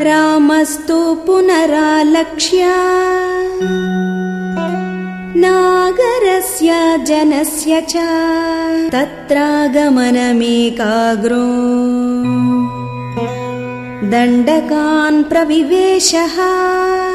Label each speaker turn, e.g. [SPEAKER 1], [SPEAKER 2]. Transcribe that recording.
[SPEAKER 1] रामस्तु पुनरालक्ष्य। नागरस्य जनस्य च तत्रागमनमेकाग्रो। दण्डकान् प्रविवेशः।